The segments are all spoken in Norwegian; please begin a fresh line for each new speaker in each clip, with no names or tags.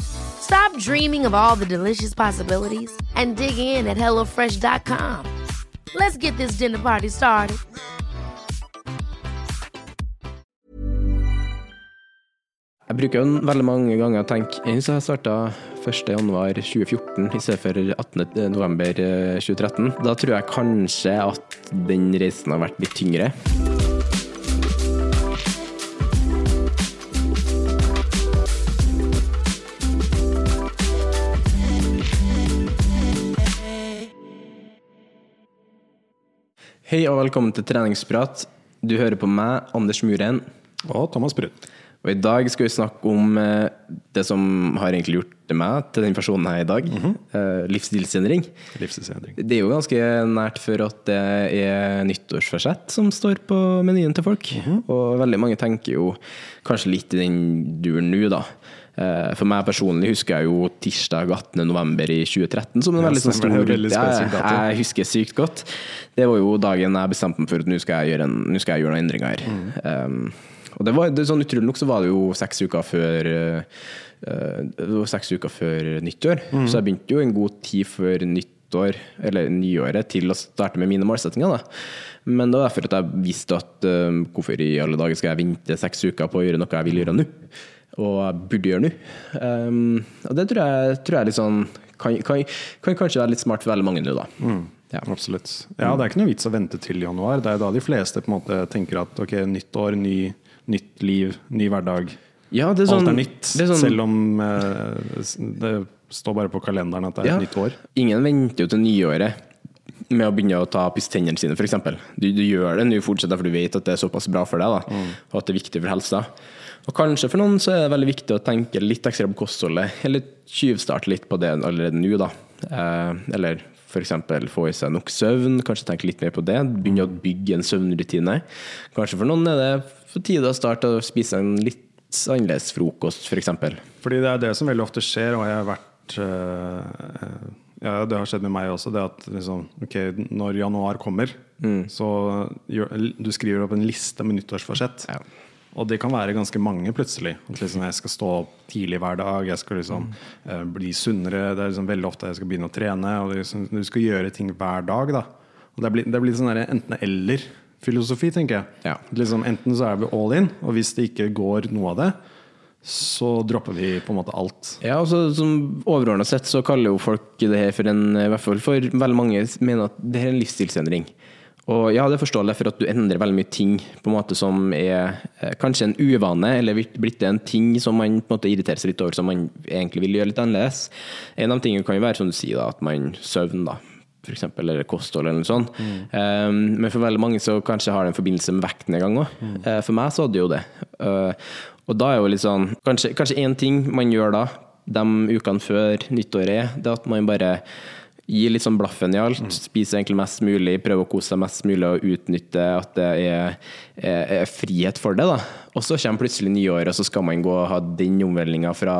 Stop dreaming of all the delicious possibilities and dig in at HelloFresh.com. Let's get this dinner party started.
Jeg bruker jo veldig mange ganger å tenke Jeg så jeg starta 1.1.2014 i stedet for 18.11.2013. Da tror jeg kanskje at den reisen har vært litt tyngre. Hei og velkommen til treningsprat. Du hører på meg, Anders Muren.
Og Thomas Brun.
Og i dag skal vi snakke om eh, det som har egentlig gjort meg til den personen her i dag. eh, livsstilsendring.
Livsstilsendring.
Det er jo ganske nært for at det er nyttårsforsett som står på menyen til folk. Og veldig mange tenker jo kanskje litt i den duren nå, da. Eh, For meg personlig husker jeg jo tirsdag 18. november i 2013 som en veldig sånn stor. Jeg, husker sykt godt. Det var jo dagen jeg bestemte meg for at nå skal jeg gjøre, en, nå skal jeg gjøre noen endringer her.
Mm.
Um, og det var det, sånn utrolig nok så var det jo seks uker før var seks uker før nyttår,
Mm.
så jeg begynte jo en god tid før nyttår, eller nyåret, til å starte med mine målsettinger. da. Men det var derfor at jeg visste at uh, hvorfor i alle dager skal jeg vente seks uker på å gjøre noe jeg vil gjøre nå? Og burde gjøre nå. Um, og det tror jeg, tror jeg sånn kan, kan, kan kanskje være litt smart for veldig mange nå, da. Ja.
Absolutt. Ja, det er ikke noe vits å vente til januar. Det er da de fleste på en måte tenker at ok, nytt år, ny, nytt liv, ny hverdag.
Ja, det er sånn,
Alt er nytt.
det er sånn-
Selv om eh, det står bare på kalenderen at det er
Ja.
et nytt år.
Ingen venter jo til nyåret med å begynne å ta pusse tennene sine, f.eks. Du, du gjør det nå fortsetter for du vet at det er såpass bra for deg, da, og at det er viktig for helsa. Og kanskje for noen så er det veldig viktig å tenke litt ekstra på kostholdet, eller tyvstarte litt på det allerede nå, da. Eh, eller f.eks. få i seg nok søvn, kanskje tenke litt mer på det. Begynne å bygge en søvnrutine. Kanskje for noen er det for tide å starte å spise en litt annerledes frokost, f.eks.
Fordi det er det som veldig ofte skjer, og jeg har vært eh, Ja, det har skjedd med meg også. Det at liksom, okay, når januar kommer,
Mm.
så du skriver opp en liste med nyttårsforsett.
Ja.
Og det kan være ganske mange plutselig. At liksom jeg skal stå opp tidlig hver dag, jeg skal liksom eh, bli sunnere. Det er liksom veldig ofte jeg skal begynne å trene. Og liksom, du skal gjøre ting hver dag. Da. Og det blir, det blir sånn enten-eller-filosofi, tenker jeg.
Ja.
Liksom, enten så er vi all in, og hvis det ikke går noe av det, så dropper vi på en måte alt.
Ja, altså som Overordna sett så kaller jo folk det her for en I hvert fall for veldig mange mener at det her er en livsstilsendring. Og ja, det er forståelig for at du endrer veldig mye ting på en måte som er eh, kanskje en uvane, eller blitt- en ting som man på en måte irriterer seg litt over, som man egentlig vil gjøre litt annerledes. En av tingene kan jo være, som du sier, da, at man søvner, da. For eksempel, eller kosthold, eller noe sånt. Um, men for veldig mange så kanskje har det en forbindelse med vektnedgang òg. for meg så hadde jo det. Uh, og da er jo litt sånn Kanskje, én ting man gjør da, de ukene før nyttåret, er det at man bare gir litt sånn blaffen i alt. Spiser egentlig mest mulig, prøver å kose seg mest mulig og utnytte at det er, er, er frihet for det. da. Og så kommer plutselig nyår, og så skal man gå og ha den omvellinga fra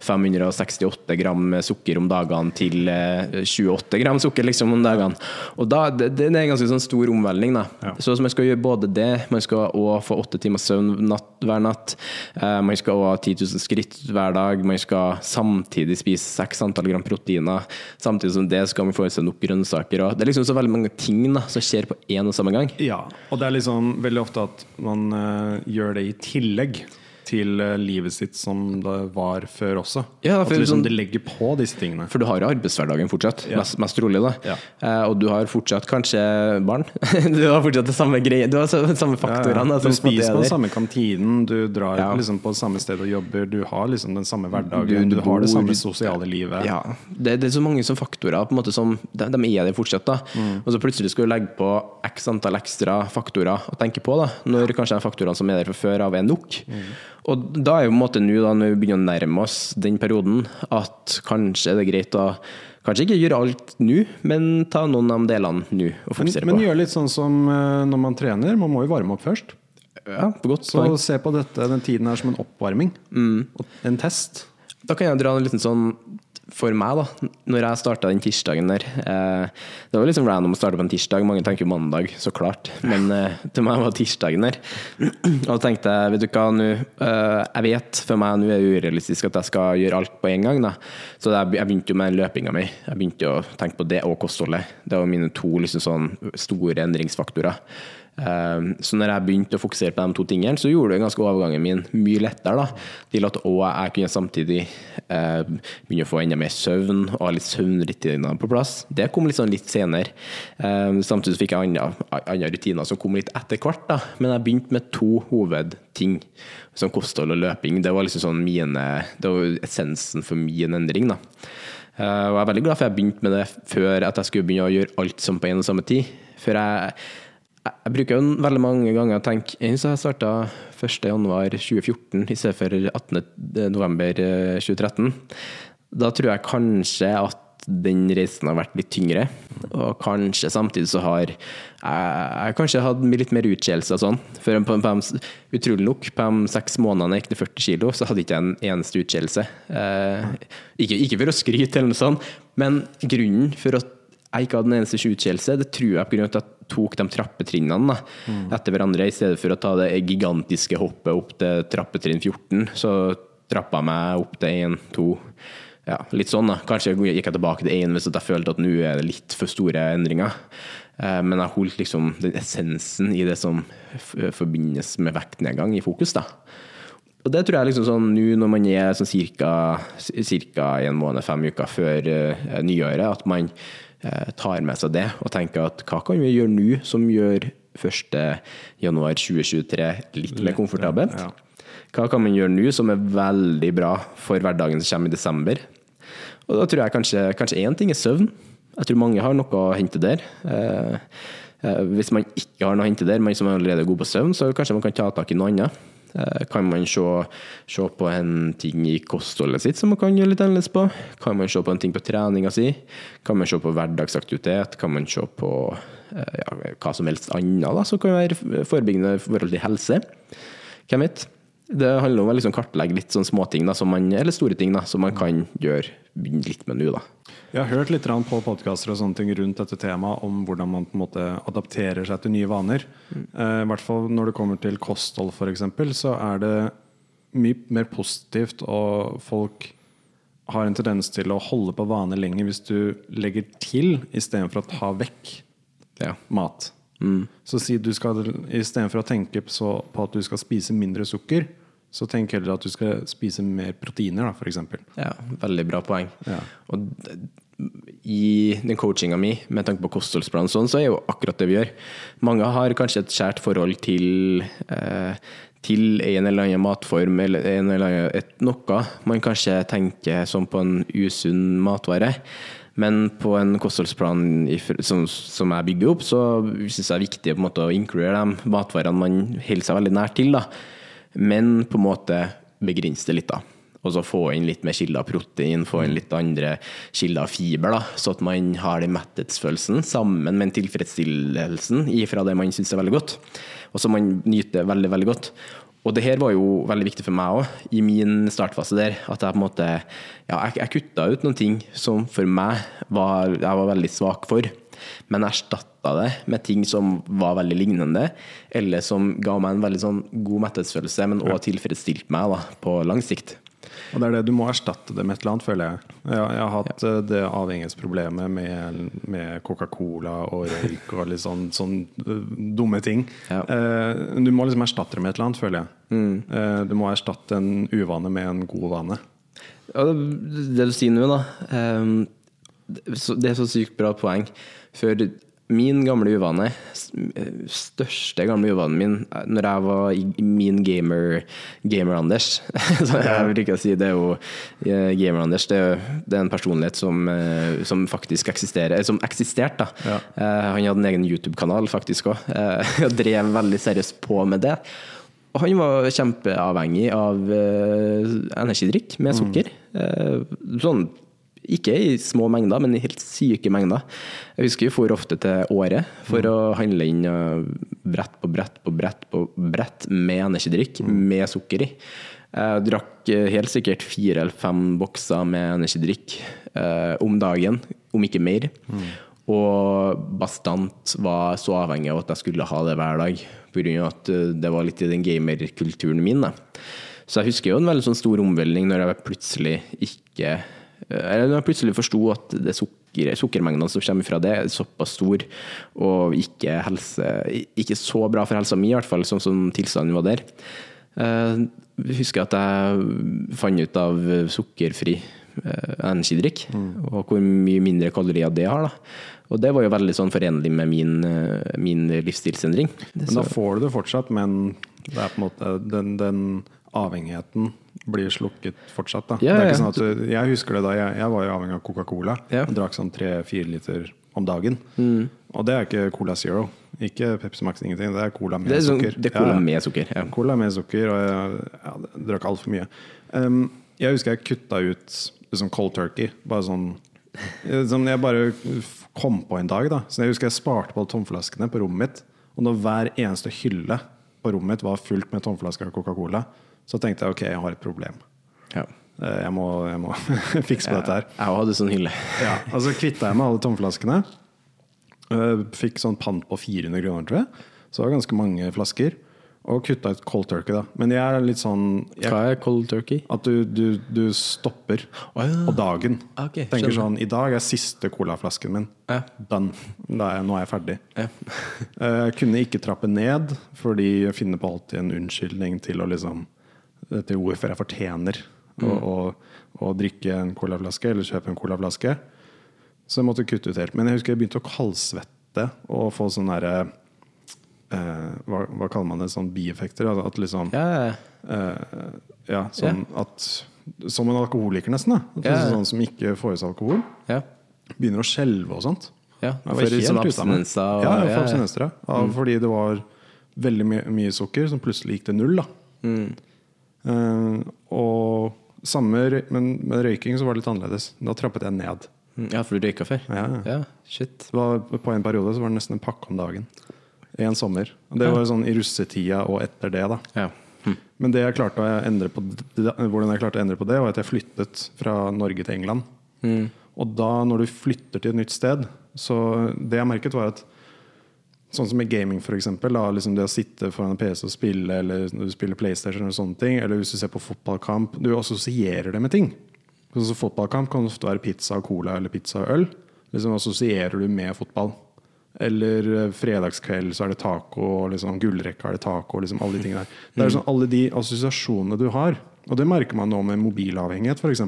568 gram sukker om dagene til eh, 28 gram sukker liksom om dagene. Og da, det, det er en ganske sånn stor omvelling. da.
Ja.
Så man skal gjøre både det, man skal også få åtte timers søvn natt, hver natt. Eh, man skal også ha 10 000 skritt hver dag. Man skal samtidig spise seks antall gram proteiner. Samtidig som det skal man få i seg nok grønnsaker. Og det er liksom så veldig mange ting da, som skjer på én og samme gang.
Ja, og det er liksom veldig ofte at man uh, gjør det i tillegg til eh, livet sitt som det var før også.
Ja,
at liksom
sånn-
det legger på disse tingene.
For du har arbeidshverdagen fortsatt,
Ja.
mest, mest rolig. da.
Ja.
Eh, og du har fortsatt kanskje barn. du har fortsatt det samme greie, du har så- samme faktorene. Da.
Du spiser
er
på den samme kantinen, du drar liksom på samme sted og jobber, du har liksom den samme hverdagen,
Du-
du,
du
har det samme sosiale livet.
Ja, det, det er så mange som faktorer på en måte som de, de er der fortsatt. da
Mm.
Og så plutselig skal du legge på x antall ekstra faktorer å tenke på, da når kanskje de faktorene som er der fra før av, er nok.
Mm.
Og da er jo på en måte nå, da når vi begynner å nærme oss den perioden, at kanskje er det greit å Kanskje ikke gjøre alt nå, men ta noen av delene nå og
Men,
fokusere
men
på.
gjør litt sånn som eh, når man trener, man må jo varme opp først.
Ja, på godt
Så se på dette, den tiden her som en oppvarming.
Mm.
En test.
Da kan jeg dra en liten sånn for meg, da. Når jeg starta den tirsdagen der eh, Det var liksom random å starte på en tirsdag. Mange tenker jo mandag, så klart. Men eh, til meg var tirsdagen der. Og da tenkte jeg, vet du hva, nå eh, Jeg vet for meg nå er det urealistisk at jeg skal gjøre alt på en gang. da Så jeg, jeg begynte jo med løpinga mi. Jeg begynte å tenke på det og kostholdet. Det var mine to liksom sånn store endringsfaktorer. Um, så når jeg begynte å fokusere på de to tingene, så gjorde det ganske overgangen min mye lettere. da, Til at òg jeg kunne samtidig eh, begynne å få enda mer søvn og ha litt søvnrutiner på plass. Det kom litt sånn litt senere. Um, samtidig fikk jeg andre, rutiner som kom litt etter hvert. da, Men jeg begynte med to hovedting, som kosthold og løping. Det var liksom sånn mine, det var essensen for min endring. da. Og jeg er veldig glad for jeg begynte med det før at jeg skulle begynne å gjøre alt som på en og samme tid. For jeg jeg bruker jo veldig mange ganger å tenke Jeg synes jeg starta 1.1.2014 i stedet for 18.11.2013. Da tror jeg kanskje at den reisen har vært litt tyngre. Og kanskje samtidig så har jeg, jeg kanskje hatt litt mer utskeielser og sånn. For på, på, utrolig nok, på de seks månedene jeg gikk ned 40 kilo, så hadde jeg ikke en eneste utskeielse. Eh, ikke, ikke for å skryte eller noe sånt, men grunnen for at jeg ikke hadde en eneste utskeielse, det tror jeg pga. at jeg tok de trappetrinnene da, etter hverandre, i stedet for å ta det gigantiske hoppet opp til trappetrinn 14. Så trappa jeg meg opp til 1, 2 ja, litt sånn. da. Kanskje jeg gikk jeg tilbake til 1 hvis jeg følte at nå er det litt for store endringer. Eh, Men jeg holdt liksom den essensen i det som forbindes med vektnedgang, i fokus. da. Og det tror jeg liksom sånn nå når man er sånn cirka, en måned, fem uker før uh, nyåret, at man eh, tar med seg det og tenker at hva kan vi gjøre nå som gjør 1. januar 2023 litt mer komfortabelt? Hva kan man gjøre nå som er veldig bra for hverdagen som kommer i desember? Og da tror jeg kanskje, kanskje én ting er søvn. Jeg tror mange har noe å hente der. Eh, eh, hvis man ikke har noe å hente der, men som allerede er god på søvn, så kanskje man kan ta tak i noe annet. Eh, Kan man se, se på en ting i kostholdet sitt som man kan gjøre litt annerledes på? Kan man se på en ting på treninga si? Kan man se på hverdagsaktivitet? Kan man se på eh, ja, hva som helst annet som kan være forebyggende i forhold til helse? Hvem vet? Det handler om å liksom kartlegge litt sånne småting, da, eller store ting, da, som man kan gjøre litt med nå. da.
Jeg har hørt litt på podkaster og sånne ting rundt dette temaet om hvordan man på en måte adapterer seg til nye vaner. Eh, I hvert fall når det kommer til kosthold, f.eks., så er det mye mer positivt, og folk har en tendens til å holde på vaner lenger hvis du legger til istedenfor å ta vekk
Ja.
mat. Så si du skal istedenfor å tenke på at du skal spise mindre sukker, så tenk heller at du skal spise mer proteiner, da, f.eks.
Ja, veldig bra poeng.
Ja.
Og i den coachinga mi, med tanke på kostholdsplan, sånn, så er jo akkurat det vi gjør. Mange har kanskje et kjært forhold til, eh, til en eller annen matform, eller en eller annen, et, noe man kanskje tenker som på en usunn matvare. Men på en kostholdsplan som, som jeg bygger opp, så syns jeg det er viktig måte å inkludere de matvarene man holder seg veldig nær til. da. Men på en måte begrense det litt, da. Og så få inn litt mer kilder av protein, få inn litt andre kilder av fiber, da, så at man har den metthetsfølelsen sammen med en tilfredsstillelsen ifra det man syns er veldig godt, og som man nyter veldig, veldig godt. Og det her var jo veldig viktig for meg òg, i min startfase der. At jeg på en måte Ja, jeg, jeg kutta ut noen ting som for meg var, jeg var veldig svak for. Men erstatta det med ting som var veldig lignende, eller som ga meg en veldig sånn god metthetsfølelse, men òg tilfredsstilte meg da, på lang sikt.
Og det er det, Du må erstatte det med et eller annet, føler jeg. Jeg, jeg har hatt ja. det avhengighetsproblemet med, med Coca-Cola og røyk og litt sånn, sånn eh, dumme ting.
Ja.
Eh, du må liksom erstatte det med et eller annet, føler jeg. Eh, du må erstatte en uvane med en god vane.
Ja, det, det du sier nå, da Det er så sykt bra poeng. For min gamle uvane, største gamle uvanen min, eh, når jeg var i min gamer, gamer-Anders Så jeg bruker å si det er jo eh, gamer-Anders. Det, er det er en personlighet som, eh, som faktisk eksisterer, eh, som eksisterte. da.
Ja.
Eh, Han hadde en egen YouTube-kanal faktisk òg, og drev veldig seriøst på med det. Og han var kjempeavhengig av eh, energidrikk med sukker. Mm. sånn ikke i små mengder, men i helt syke mengder. Jeg husker vi for ofte til Året for å handle inn eh, brett på brett på brett på brett med energidrikk med sukker i. Jeg drakk eh, helt sikkert fire eller fem bokser med energidrikk eh, om dagen, om ikke mer. Og bastant var så avhengig av at jeg skulle ha det hver dag, pga. at eh, det var litt i den gamerkulturen min. Da. Så jeg husker jo en veldig sånn stor omveltning når jeg plutselig ikke eller når jeg plutselig forsto at det sukker, sukkermengdene som kommer fra det, er såpass stor, og ikke, helse, ikke så bra for helsa mi, i hvert fall, sånn som tilstanden var der. Eh, Jeg husker at jeg fant ut av sukkerfri energidrikk, mm. og hvor mye mindre kalorier det har. Da. Og det var jo veldig sånn forenlig med min, eh, min livsstilsendring.
Men da får du det fortsatt, men det er på en måte den, den avhengigheten blir slukket fortsatt. Da.
Ja,
det
ja.
sånn du, jeg husker det da jeg, jeg var jo avhengig av Coca-Cola.
Ja.
og Drakk sånn tre-fire liter om dagen. Og det er ikke Cola Zero. Ikke Pepsi Max, ingenting. Det er Cola med
Det sånn,
sukker.
det er cola med sukker. Ja.
Cola med sukker, og jeg jeg drakk altfor mye. Um, jeg husker jeg kutta ut liksom cold turkey. Bare sånn som Jeg bare kom på en dag. da Så Jeg husker jeg sparte på tomflaskene på rommet mitt. Og når hver eneste hylle på rommet mitt var fullt med tomflasker av Coca-Cola, så tenkte jeg ok, jeg har et problem.
Ja.
Eh, Jeg må, jeg må fikse på dette her.
Jeg hadde sånn hylle.
Ja, og så kvitta jeg meg alle tomflaskene. Eh, Fikk sånn pant på 400 kroner, tror jeg. Så det var ganske mange flasker. Og kutta ut cold turkey, da. Men jeg er litt sånn jeg,
Hva er cold turkey?
At du, du, du stopper
oh, ja.
på dagen.
Okay,
Tenker sånn I dag er siste colaflasken min.
Ja.
Done. Er, nå er jeg ferdig.
Ja.
Eh, Jeg kunne ikke trappe ned, fordi jeg finner på alltid en unnskyldning til å liksom Til før jeg fortjener å,
Mm.
å, å drikke en colaflaske eller kjøpe en colaflaske. Så jeg måtte kutte ut helt. Men jeg husker jeg begynte å kaldsvette og få sånn derre eh, hva, hva kaller man det? Sånn bieffekter? Altså At liksom
Ja, ja.
Eh, ja, sånn at Som en alkoholiker, nesten.
Ja.
Sånn som ikke får i seg alkohol. Begynner å skjelve og sånt.
ja. For
meg.
abstinenser og-
Ja, for abstinenser. Ja. Ja, Fordi det var veldig my mye sukker som plutselig gikk til null. Da.
Mm.
Eh, og samme, men med røyking så var det litt annerledes. Da trappet jeg ned.
Ja, for du røyka før?
Ja, ja.
shit.
Var, på en periode så var det nesten en pakke om dagen. En sommer. Det var sånn i russetida og etter det. da
Ja. Hm.
Men det jeg klarte å endre på, hvordan jeg klarte å endre på det, var at jeg flyttet fra Norge til England. Og da, når du flytter til et nytt sted, så det jeg merket, var at Sånn som med gaming, da, liksom det å sitte foran en PC og spille, eller du spiller PlayStation, eller sånne ting, eller hvis du ser på fotballkamp Du assosierer det med ting. Sånn som Fotballkamp kan ofte være pizza og cola eller pizza og øl. Liksom assosierer du med fotball. Eller eh, fredagskveld så er det taco, og liksom gullrekka er det taco. Liksom alle de tingene der. Det er sånn alle de assosiasjonene du har. Og det merker man nå med mobilavhengighet, f.eks.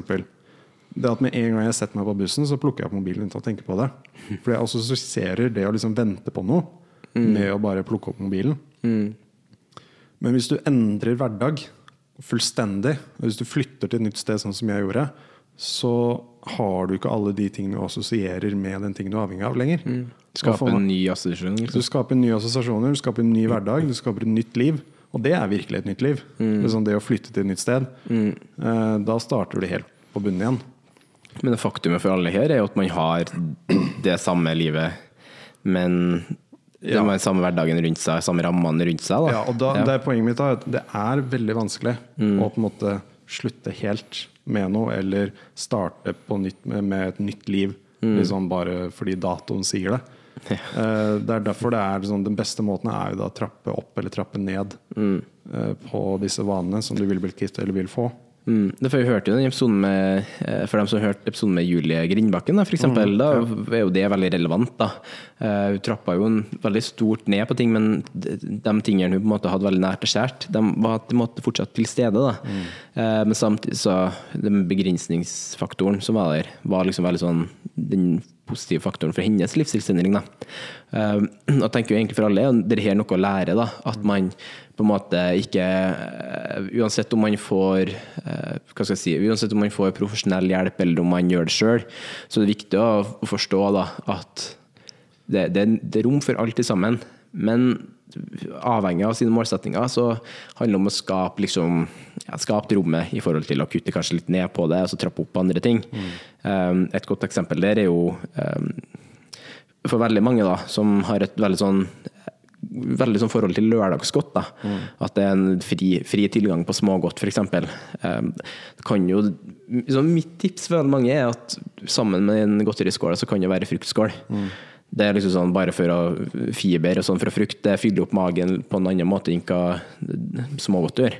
Det at Med en gang jeg setter meg på bussen, så plukker jeg opp mobilen uten å tenke på det. For jeg assosierer det å liksom vente på noe med å bare plukke opp mobilen. Men hvis du endrer hverdag fullstendig, hvis du flytter til et nytt sted, sånn som jeg gjorde, så har du ikke alle de tingene du assosierer med den tingen du er avhengig av lenger. Mm.
Skape
for
en ny assosiasjon.
du
Liksom.
skaper nye assosiasjoner, du skaper en ny hverdag, du skaper et nytt liv. Og det er virkelig et nytt liv. Det, er sånn det å flytte til et nytt sted. Eh, Da starter du helt på bunnen igjen.
Men det faktumet for alle her er jo at man har det samme livet, men Det må være samme hverdagen rundt seg, samme rammene rundt seg. Da.
Ja, og da, det er poenget mitt da, at det er veldig vanskelig å på en måte slutte helt med noe, eller starte på nytt med, med et nytt liv, liksom bare fordi datoen sier det. Eh, Det er derfor det er sånn, Den beste måten er jo da å trappe opp eller trappe ned eh, på disse vanene som du vil bli kvitt eller vil få.
Mm. For Vi hørte jo den episoden med eh, For dem som hørte episoden med Julie Grindbakken, da, for eksempel, da er jo det veldig relevant. da. Eh, Hun trappa jo en veldig stort ned på ting, men de, de tingene hun på en måte hadde veldig nært og kjært, de var på en måte fortsatt til stede. da. Mm. Men samtidig så den begrensningsfaktoren som var der, var liksom veldig sånn den positive faktoren for hennes livsstilsendring. Eh, Jeg tenker jo egentlig for alle er det her noe å lære. da, At man på en måte ikke eh, Uansett om man får eh, hva skal jeg si, uansett om man får profesjonell hjelp eller om man gjør det sjøl, så er det viktig å forstå da, at det, det, det er rom for alt sammen. Men avhengig av sine målsettinger, så handler det om å skape, liksom, ja, skape rommet i forhold til å kutte kanskje litt ned på det, og så trappe opp andre ting. Um, et godt eksempel der er jo um, for veldig mange da, som har et veldig sånn veldig sånn forhold til lørdagsgodt. da, At det er en fri, fri tilgang på smågodt, f.eks. Um, det kan jo, så mitt tips for veldig mange er at sammen med en godteriskål så kan det være fruktskål. Det er liksom sånn bare for å fiber og sånn fra frukt. Det fyller opp magen på en annen måte enn hva smågodt gjør.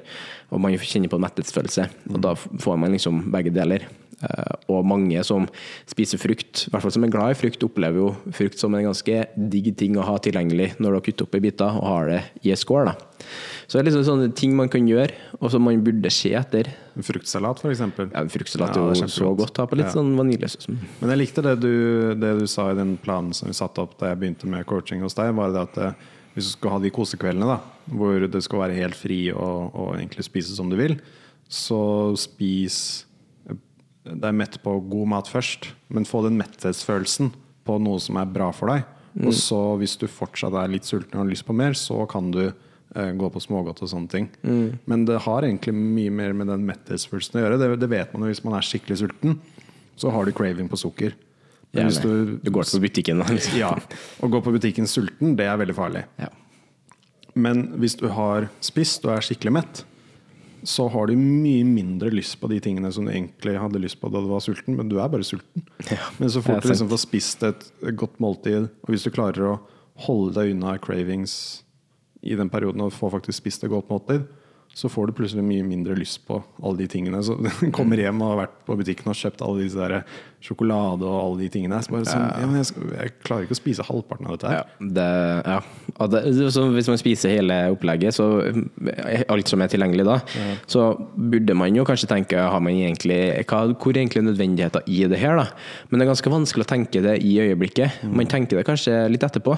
Og man kjenner på en mettelsesfølelse. Og da får man liksom begge deler. Eh, Og mange som spiser frukt, i hvert fall som er glad i frukt, opplever jo frukt som en ganske digg ting å ha tilgjengelig når du har kuttet opp i biter og har det i en skål. da. Så det er liksom sånne ting man kan gjøre, og som man burde se etter.
En fruktsalat, f.eks.
Ja, fruktsalat
Ja,
er jo så godt. Ha på litt
Ja.
sånn vaniljesaus.
Men jeg likte det du, det du sa i den planen som vi satte opp da jeg begynte med coaching hos deg. Var det at eh, Hvis du skal ha de kosekveldene da, hvor det skal være helt fri og, og egentlig spise som du vil, så spis eh, deg mett på god mat først. Men få den metthetsfølelsen på noe som er bra for deg. Og så, hvis du fortsatt er litt sulten og har lyst på mer, så kan du gå på smågodt og sånne ting. Men det har egentlig mye mer med den metthetsfølelsen å gjøre. Det, det vet man jo hvis man er skikkelig sulten. Så har du craving på sukker. Men hvis
du, Du går på butikken. da, Liksom.
ja, Å gå på butikken sulten, det er veldig farlig.
Ja.
Men hvis du har spist og er skikkelig mett, så har du mye mindre lyst på de tingene som du egentlig hadde lyst på da du var sulten, men du er bare sulten.
Ja,
Men så fort du liksom får spist et godt måltid, og hvis du klarer å holde deg unna cravings i den perioden og får faktisk spist et godt måltid, så får du plutselig mye mindre lyst på alle de tingene. Så du kommer hjem og har vært på butikken og kjøpt alle disse der sjokolade og alle de tingene. Så bare sånn, ja, jeg, jeg klarer ikke å spise halvparten av dette her.
Ja, det, ja. Det, så hvis man spiser hele opplegget, så eh, alt som er tilgjengelig da, så burde man jo kanskje tenke har man egentlig, hva, hvor er egentlig nødvendigheten i det her. da? Men det er ganske vanskelig å tenke det i øyeblikket. Man tenker det kanskje litt etterpå.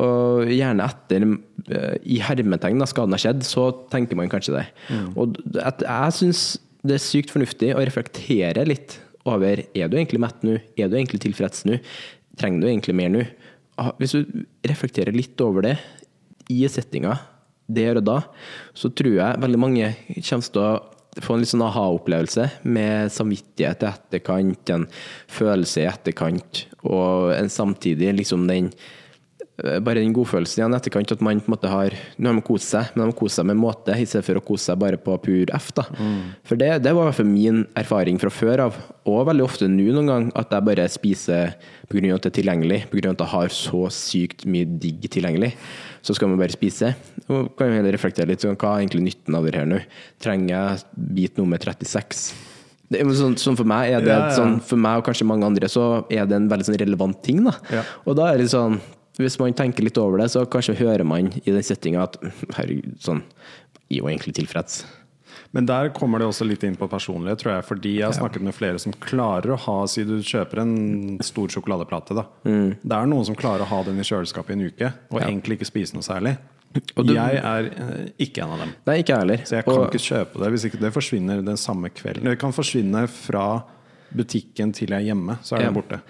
Og gjerne etter, eh, i hermetegn, da skaden har skjedd, så tenker man kanskje det. Og at jeg syns det er sykt fornuftig å reflektere litt over er du egentlig mett nå, er du egentlig tilfreds nå, trenger du egentlig mer nå? Ah, Hvis du reflekterer litt over det i settinga der og da, så tror jeg veldig mange kommer til å få en litt sånn aha-opplevelse med samvittighet i etterkant, en følelse i etterkant, og en samtidig liksom den bare den godfølelsen igjen etterkant, at man på en måte har Nå har man kost seg, men de har kost seg med måte, i stedet for å kose seg bare på pur F. da. For det, det var i hvert fall min erfaring fra før av, og veldig ofte nå noen gang, at jeg bare spiser pga. at det er tilgjengelig, pga. at jeg har så sykt mye digg tilgjengelig. Så skal man bare spise. Og kan jo heller reflektere litt sånn, hva er egentlig nytten av det her nå? Trenger jeg bit nummer 36? Det sånn, sånn for meg er det
Ja, ja.
sånn For meg og kanskje mange andre så er det en veldig sånn relevant ting. da
Ja.
Og da er det sånn Hvis man tenker litt over det, så kanskje hører man i den settinga at herregud, sånn Jeg er jo egentlig tilfreds.
Men der kommer det også litt inn på personlighet, tror jeg. Fordi jeg har snakket med flere som klarer å ha Si du kjøper en stor sjokoladeplate, da.
Mm.
Det er noen som klarer å ha den i kjøleskapet i en uke, og egentlig ikke spise noe særlig.
Du-
jeg er eh, ikke en av dem.
Nei, ikke heller.
Så jeg kan
Og-
ikke kjøpe det hvis ikke det forsvinner den samme kvelden. Det kan forsvinne fra butikken til jeg er hjemme, så er
Ja.
det borte.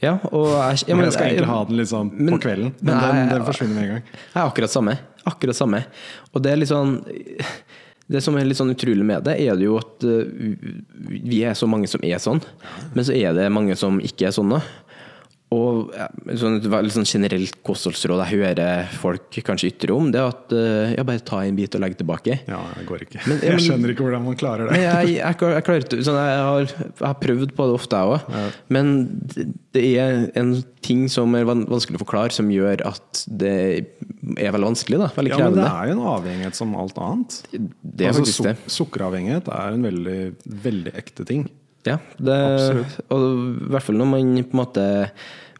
Ja, jeg, ja, men-
jeg skal egentlig ha den liksom
Men-
på kvelden, men
men
den, den forsvinner med en gang.
Jeg er akkurat samme. Akkurat samme. Og det er litt sånn Det som er litt sånn utrolig med det, er det jo at uh, vi er så mange som er sånn, men så er det mange som ikke er sånne. Og ja, sånn, et veldig sånn generelt kostholdsråd jeg hører folk kanskje ytre om, det er at eh, ja, bare ta en bit og legg tilbake.
Ja, det går ikke.
Men- jeg,
jeg skjønner ikke hvordan man klarer det.
Jeg, jeg, jeg, klarer sånn, har, har prøvd på det ofte, jeg òg. Men det, er en ting som er vanskelig å forklare, som gjør at det er veldig vanskelig. Da. Veldig
Ja, men det er jo en avhengighet som alt annet.
Det er
altså,
faktisk det.
suk sukkeravhengighet er en veldig, veldig ekte ting.
Ja, det, og i hvert fall når man på en måte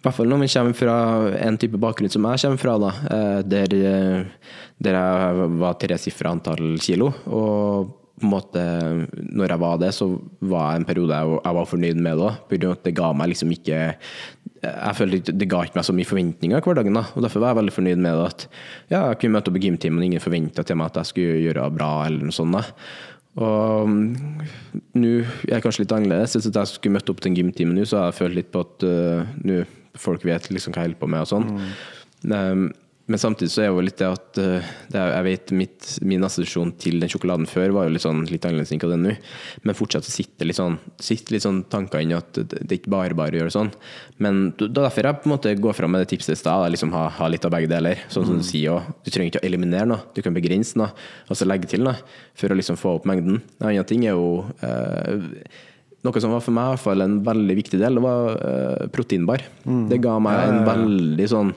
i hvert fall når man kommer fra en type bakgrunn som jeg kommer fra, da, eh, der, eh, der jeg var tresifra antall kilo. Og på en måte, når jeg var det, så var jeg en periode jeg, jeg var fornøyd med det. òg. det ga meg liksom ikke jeg følte Det ga ikke meg så mye forventninger i hverdagen. da, og Derfor var jeg veldig fornøyd med det. At ja, jeg kunne møte opp i gymtimen, og ingen forventa til meg at jeg skulle gjøre bra. eller noe sånt da. Og mm, nå er jeg kanskje litt annerledes. Hvis jeg skulle møtt opp til en gymtime nå, så har jeg følt litt på at uh, nå folk vet liksom hva jeg holder på med og sånn. Um, men samtidig så er jo litt det at uh, det er, jeg vet mitt, min assosiasjon til den sjokoladen før var jo litt sånn litt annerledes enn hva er nå. Men fortsatt så sitter litt sånn, sitter litt sånn tanker inni at det, er ikke bare bare å gjøre sånn. Men det er derfor jeg på en måte går fram med det tipset i stad. Liksom ha, ha litt av begge deler. Sånn som du sier også. Du trenger ikke å eliminere noe, du kan begrense noe. Og så legge til noe for å liksom få opp mengden. En annen ting er jo eh, noe som var for meg i hvert fall en veldig viktig del, det var eh, proteinbar. Det ga meg en veldig sånn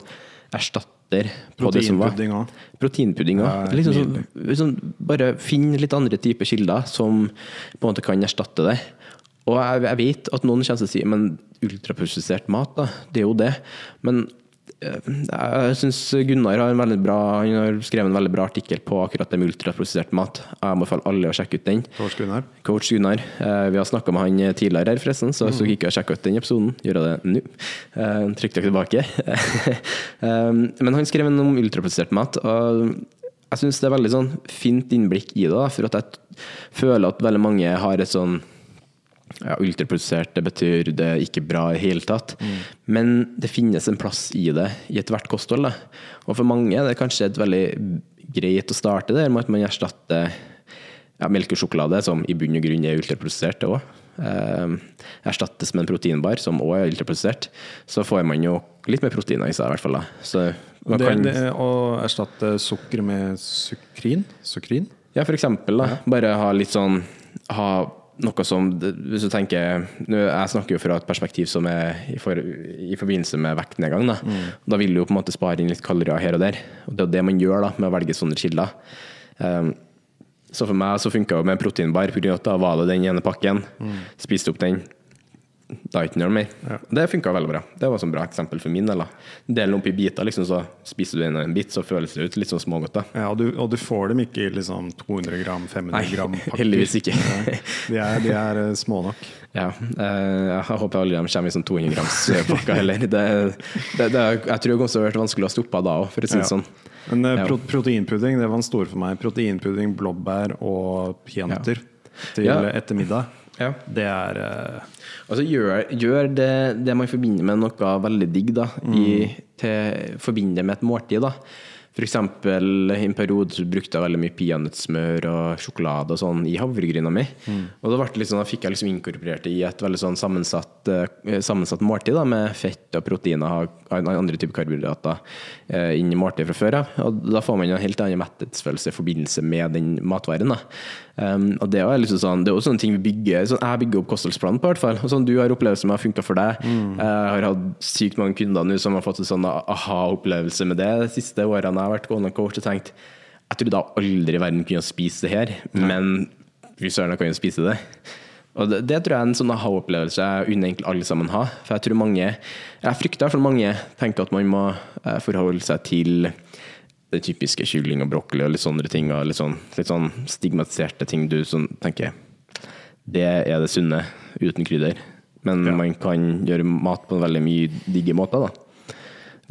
erstatter på det som var.
Proteinpudding òg.
Proteinpudding òg.
Ja,
liksom sånn, liksom, bare finn litt andre typer kilder som på en måte kan erstatte det. Og jeg, jeg vet at noen kommer til å si men ultraprosessert mat, da, det er jo det. Men jeg syns Gunnar har, bra, har skrevet en veldig bra artikkel på akkurat det med ultraprosessert mat. Jeg må falle alle å sjekke ut den.
Coach Gunnar.
Coach Gunnar. Eh, vi har snakka med han tidligere, her forresten, så hvis dere ikke har sjekka ut den episoden, gjør det nå. Eh, trykk dere tilbake. Eh, men han skrev en om ultraprosessert mat. og jeg syns det er veldig sånn fint innblikk i det, for at jeg føler at veldig mange har et sånn ja, ultraprodusert, det betyr det er ikke bra i hele tatt. Men det finnes en plass i det i ethvert kosthold. Da. Og for mange er det kanskje et veldig greit å starte der med at man erstatter ja, melk og sjokolade, som i bunn og grunn er ultraprodusert, det òg. Eh, erstattes med en proteinbar, som òg er ultraprodusert. Så får man jo litt mer proteiner i seg, i hvert fall. Da. Så man
Det,
kan,
det, å erstatte sukker med sukrin? Sukrin?
Ja, for eksempel. Da. Bare ha litt sånn Ha noe som Hvis du tenker Jeg snakker jo fra et perspektiv som er i, for, i forbindelse med vektnedgang. Da. da vil du jo på en måte spare inn litt kalorier her og der. Og det er jo det man gjør da, med å velge sånne kilder. Um, så for meg så funka det med en proteinbar, for da var det den ene pakken. Spiste opp den. Da er ikke noe mer. Det funka veldig bra. Det var et bra eksempel for min del. da. Den opp i biter, liksom, så spiser du en, en bit, så føles det ut litt sånn smågodt. da.
Ja, og du, og du får dem ikke i liksom 200 gram, 500
Nei,
gram pakker.
heldigvis ikke.
De er, de er eh, små nok.
Ja, eh, jeg håper aldri de kommer i sånn 200 grams pakker heller. Det, det, det, jeg tror det har vært vanskelig å stoppe da òg, for å si det
Ja.
sånn.
Men eh,
Ja.
pro proteinpudding det var en stor for meg. Proteinpudding, blåbær og peanøtter til
Ja.
ettermiddag.
Ja.
Det er uh...
Altså gjør, gjør det, det man forbinder med noe veldig digg, da, i, til, forbinder med et måltid. da. Eksempel i en periode så brukte jeg veldig mye peanøttsmør og sjokolade og sånn i havregryna mi. Og da, liksom, da fikk jeg liksom inkorporert det i et veldig sånn sammensatt, eh, sammensatt måltid da, med fett og proteiner og andre typer karbohydrater eh, inn i måltidet fra før av. Og da får man en helt annen metthetsfølelse i forbindelse med den matvaren. da. Um, og det er liksom sånn, det er også sånne ting vi bygger sånn, Jeg bygger opp kostholdsplanen på, i hvert fall. Og sånn du har opplevelse med har funka for deg. Jeg har hatt sykt mange kunder nå som har fått en sånn aha-opplevelse med det de siste årene jeg har vært gående coach og tenkt jeg trodde aldri i verden kunne spise det her, men fy søren, jeg kan jo spise det. Og det, det tror jeg er en sånn aha-opplevelse jeg unner egentlig alle sammen ha. For jeg tror mange Jeg frykter for mange tenker at man må eh, forholde seg til det typiske kylling og brokkoli og litt sånne ting. Og litt sånn, litt sånn stigmatiserte ting du sånn tenker Det er det sunne, uten krydder. Men man kan gjøre mat på en veldig mye digge måter, da.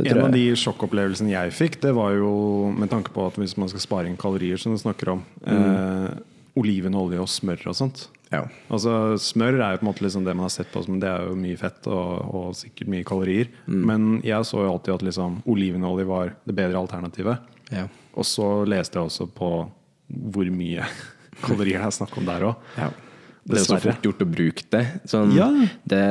En av de sjokkopplevelsene jeg fikk, det var jo med tanke på at hvis man skal spare inn kalorier, som du snakker om, eh, olivenolje og smør og sånt.
Ja.
Altså Smør er jo på en måte liksom det man har sett på som det er jo mye fett og, og sikkert mye kalorier.
Mm.
Men jeg så jo alltid at liksom olivenolje var det bedre alternativet.
Ja.
Og så leste jeg også på hvor mye kalorier det er snakk om der òg.
Ja. Det er så fort gjort å bruke det. Sånn,
Ja.
det